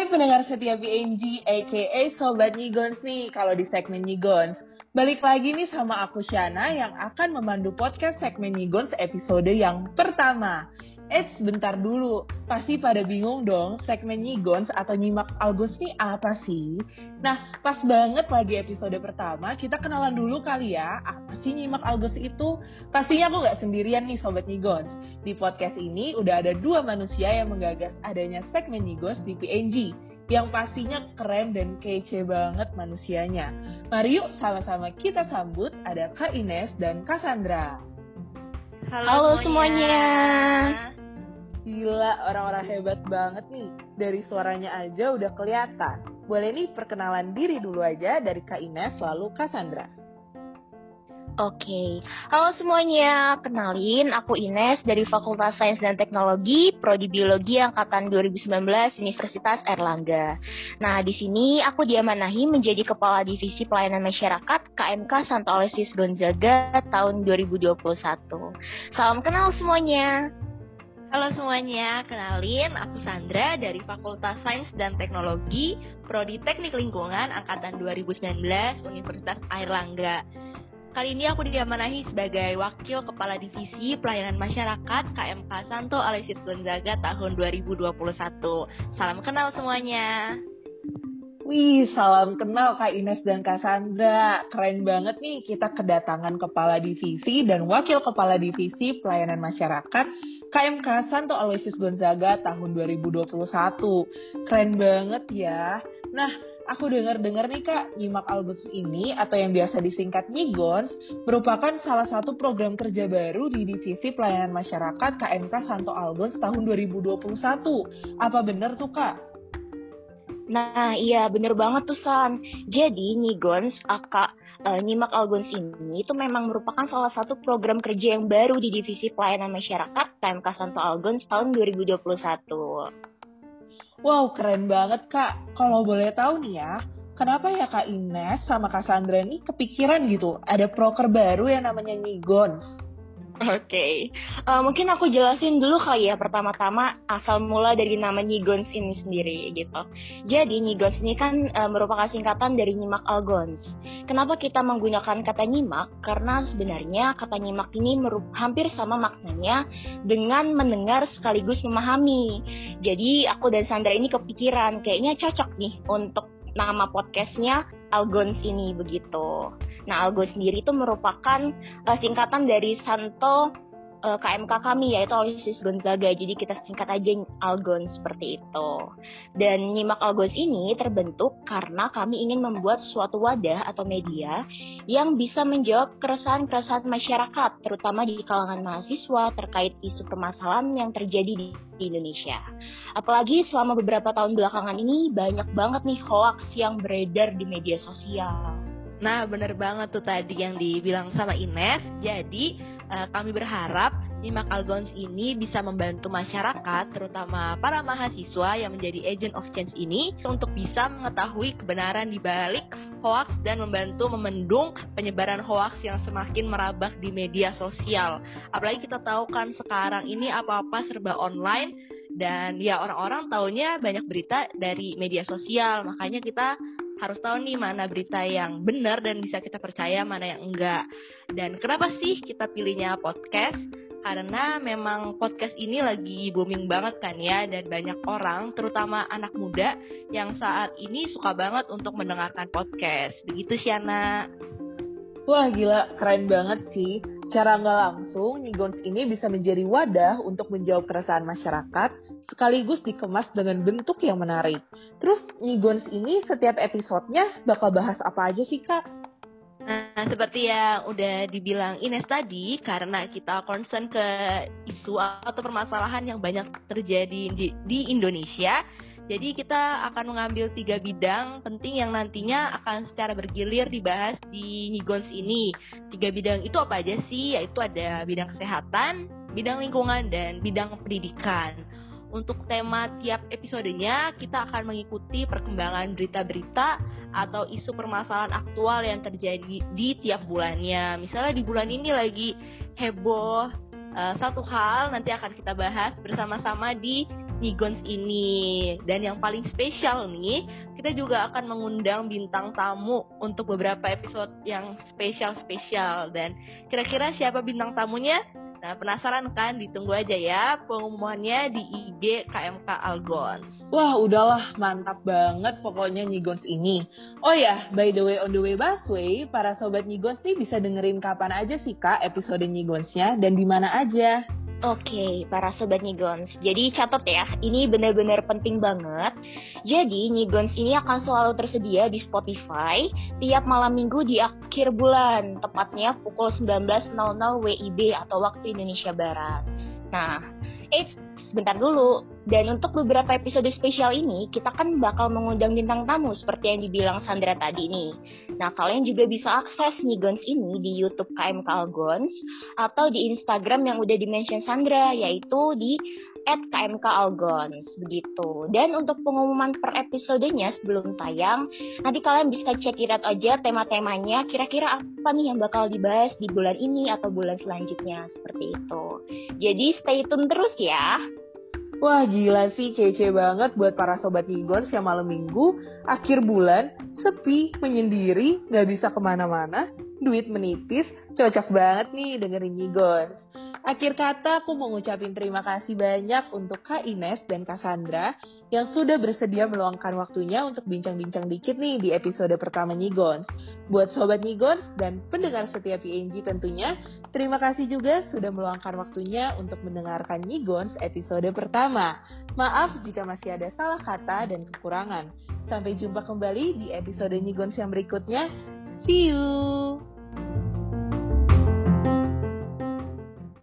Hai pendengar setia BNG, aka Sobat Nyigons nih, kalau di segmen Nyigons. Balik lagi nih sama aku Shana yang akan memandu podcast segmen Nyigons episode yang pertama. Eits, bentar dulu. Pasti pada bingung dong, segmen Nyigons atau nyimak Algos ini apa sih? Nah, pas banget lagi episode pertama, kita kenalan dulu kali ya. Apa sih nyimak Algos itu? Pastinya aku nggak sendirian nih Sobat Nyigons. Di podcast ini udah ada dua manusia yang menggagas adanya segmen Nyigons di PNG yang pastinya keren dan kece banget manusianya. Mari yuk sama-sama kita sambut ada Kak Ines dan Kak Sandra. Halo, Halo semuanya. semuanya. Gila, orang-orang hebat banget nih. Dari suaranya aja udah kelihatan. Boleh nih perkenalan diri dulu aja dari Kak Ines lalu Kak Sandra. Oke, halo semuanya. Kenalin, aku Ines dari Fakultas Sains dan Teknologi, Prodi Biologi Angkatan 2019 Universitas Erlangga. Nah, di sini aku diamanahi menjadi Kepala Divisi Pelayanan Masyarakat KMK Santo Aloysius Gonzaga tahun 2021. Salam kenal semuanya. Halo semuanya, kenalin aku Sandra dari Fakultas Sains dan Teknologi Prodi Teknik Lingkungan Angkatan 2019 Universitas Airlangga. Kali ini aku diamanahi sebagai Wakil Kepala Divisi Pelayanan Masyarakat KMK Santo Aloysius Gonzaga tahun 2021. Salam kenal semuanya. Wih, salam kenal Kak Ines dan Kak Sandra. Keren banget nih kita kedatangan Kepala Divisi dan Wakil Kepala Divisi Pelayanan Masyarakat KMK Santo Aloysius Gonzaga tahun 2021. Keren banget ya. Nah, aku dengar-dengar nih Kak, Nyimak Albus ini atau yang biasa disingkat Nyigons merupakan salah satu program kerja baru di Divisi Pelayanan Masyarakat KMK Santo Albans tahun 2021. Apa benar tuh Kak? Nah, iya bener banget tuh San. Jadi Nyigons, Aka uh, Nyimak Algons ini itu memang merupakan salah satu program kerja yang baru di Divisi Pelayanan Masyarakat KMK Santo Algons tahun 2021. Wow, keren banget Kak. Kalau boleh tahu nih ya, kenapa ya Kak Ines sama Kak Sandra ini kepikiran gitu ada proker baru yang namanya Nyigons? Oke, okay. uh, eh, mungkin aku jelasin dulu kali ya pertama-tama asal mula dari nama Nyigons ini sendiri gitu. Jadi Nyigons ini kan uh, merupakan singkatan dari nyimak algons. Kenapa kita menggunakan kata nyimak? Karena sebenarnya kata nyimak ini hampir sama maknanya dengan mendengar sekaligus memahami. Jadi aku dan Sandra ini kepikiran kayaknya cocok nih untuk nama podcastnya Algons ini begitu. Nah, Algo sendiri itu merupakan uh, singkatan dari Santo uh, eh, KMK kami yaitu Aloysius Gonzaga. Jadi kita singkat aja Algon seperti itu. Dan nyimak Algons ini terbentuk karena kami ingin membuat suatu wadah atau media yang bisa menjawab keresahan-keresahan masyarakat, terutama di kalangan mahasiswa terkait isu permasalahan yang terjadi di Indonesia. Apalagi selama beberapa tahun belakangan ini banyak banget nih hoax yang beredar di media sosial. Nah, bener banget tuh tadi yang dibilang sama Ines. Jadi, uh, kami berharap Nyimak Algons ini bisa membantu masyarakat, terutama para mahasiswa yang menjadi agent of change ini, untuk bisa mengetahui kebenaran di balik hoax dan membantu memendung penyebaran hoax yang semakin merabak di media sosial. Apalagi kita tahu kan sekarang ini apa-apa serba online dan ya orang-orang taunya banyak berita dari media sosial, makanya kita harus tahu nih mana berita yang benar dan bisa kita percaya, mana yang enggak. Dan kenapa sih kita pilihnya podcast? Karena memang podcast ini lagi booming banget kan ya dan banyak orang, terutama anak muda yang saat ini suka banget untuk mendengarkan podcast. Begitu Siana. Wah gila, keren banget sih. Secara nggak langsung, Nigons ini bisa menjadi wadah untuk menjawab keresahan masyarakat, sekaligus dikemas dengan bentuk yang menarik. Terus Nigons ini setiap episodenya bakal bahas apa aja sih Kak? Nah, seperti yang udah dibilang Ines tadi, karena kita concern ke isu atau permasalahan yang banyak terjadi di, di Indonesia, jadi kita akan mengambil tiga bidang penting yang nantinya akan secara bergilir dibahas di Nigons ini. Tiga bidang itu apa aja sih? Yaitu ada bidang kesehatan, bidang lingkungan, dan bidang pendidikan. Untuk tema tiap episodenya, kita akan mengikuti perkembangan berita-berita atau isu permasalahan aktual yang terjadi di tiap bulannya. Misalnya di bulan ini lagi heboh uh, satu hal, nanti akan kita bahas bersama-sama di Nigons ini. Dan yang paling spesial nih, kita juga akan mengundang bintang tamu untuk beberapa episode yang spesial-spesial. Dan kira-kira siapa bintang tamunya? Nah, penasaran kan? Ditunggu aja ya pengumumannya di IG KMK Algons. Wah, udahlah mantap banget pokoknya Nyigons ini. Oh ya, by the way on the way busway, para sobat Nyigons nih bisa dengerin kapan aja sih Kak episode Nyigonsnya dan di mana aja? Oke, para sobat Nigons. Jadi catat ya, ini benar-benar penting banget. Jadi Nigons ini akan selalu tersedia di Spotify tiap malam minggu di akhir bulan, tepatnya pukul 19.00 WIB atau waktu Indonesia Barat. Nah, eh sebentar dulu. Dan untuk beberapa episode spesial ini, kita kan bakal mengundang bintang tamu seperti yang dibilang Sandra tadi nih. Nah, kalian juga bisa akses Nigons ini di YouTube KMK Algons atau di Instagram yang udah dimention Sandra, yaitu di at KMK Algons begitu. Dan untuk pengumuman per episodenya sebelum tayang, nanti kalian bisa cek it aja tema-temanya kira-kira apa nih yang bakal dibahas di bulan ini atau bulan selanjutnya seperti itu. Jadi stay tune terus ya. Wah gila sih kece banget buat para sobat Nigons yang malam minggu, akhir bulan, sepi, menyendiri, gak bisa ke mana-mana, duit menipis, cocok banget nih dengerin Nigons. Akhir kata aku mau ngucapin terima kasih banyak untuk Kak Ines dan Kak Sandra yang sudah bersedia meluangkan waktunya untuk bincang-bincang dikit nih di episode pertama Nigons. Buat Sobat Nigons dan pendengar setiap PNG tentunya, terima kasih juga sudah meluangkan waktunya untuk mendengarkan Nigons episode pertama. Maaf jika masih ada salah kata dan kekurangan. Sampai jumpa kembali di episode Nigons yang berikutnya. See you!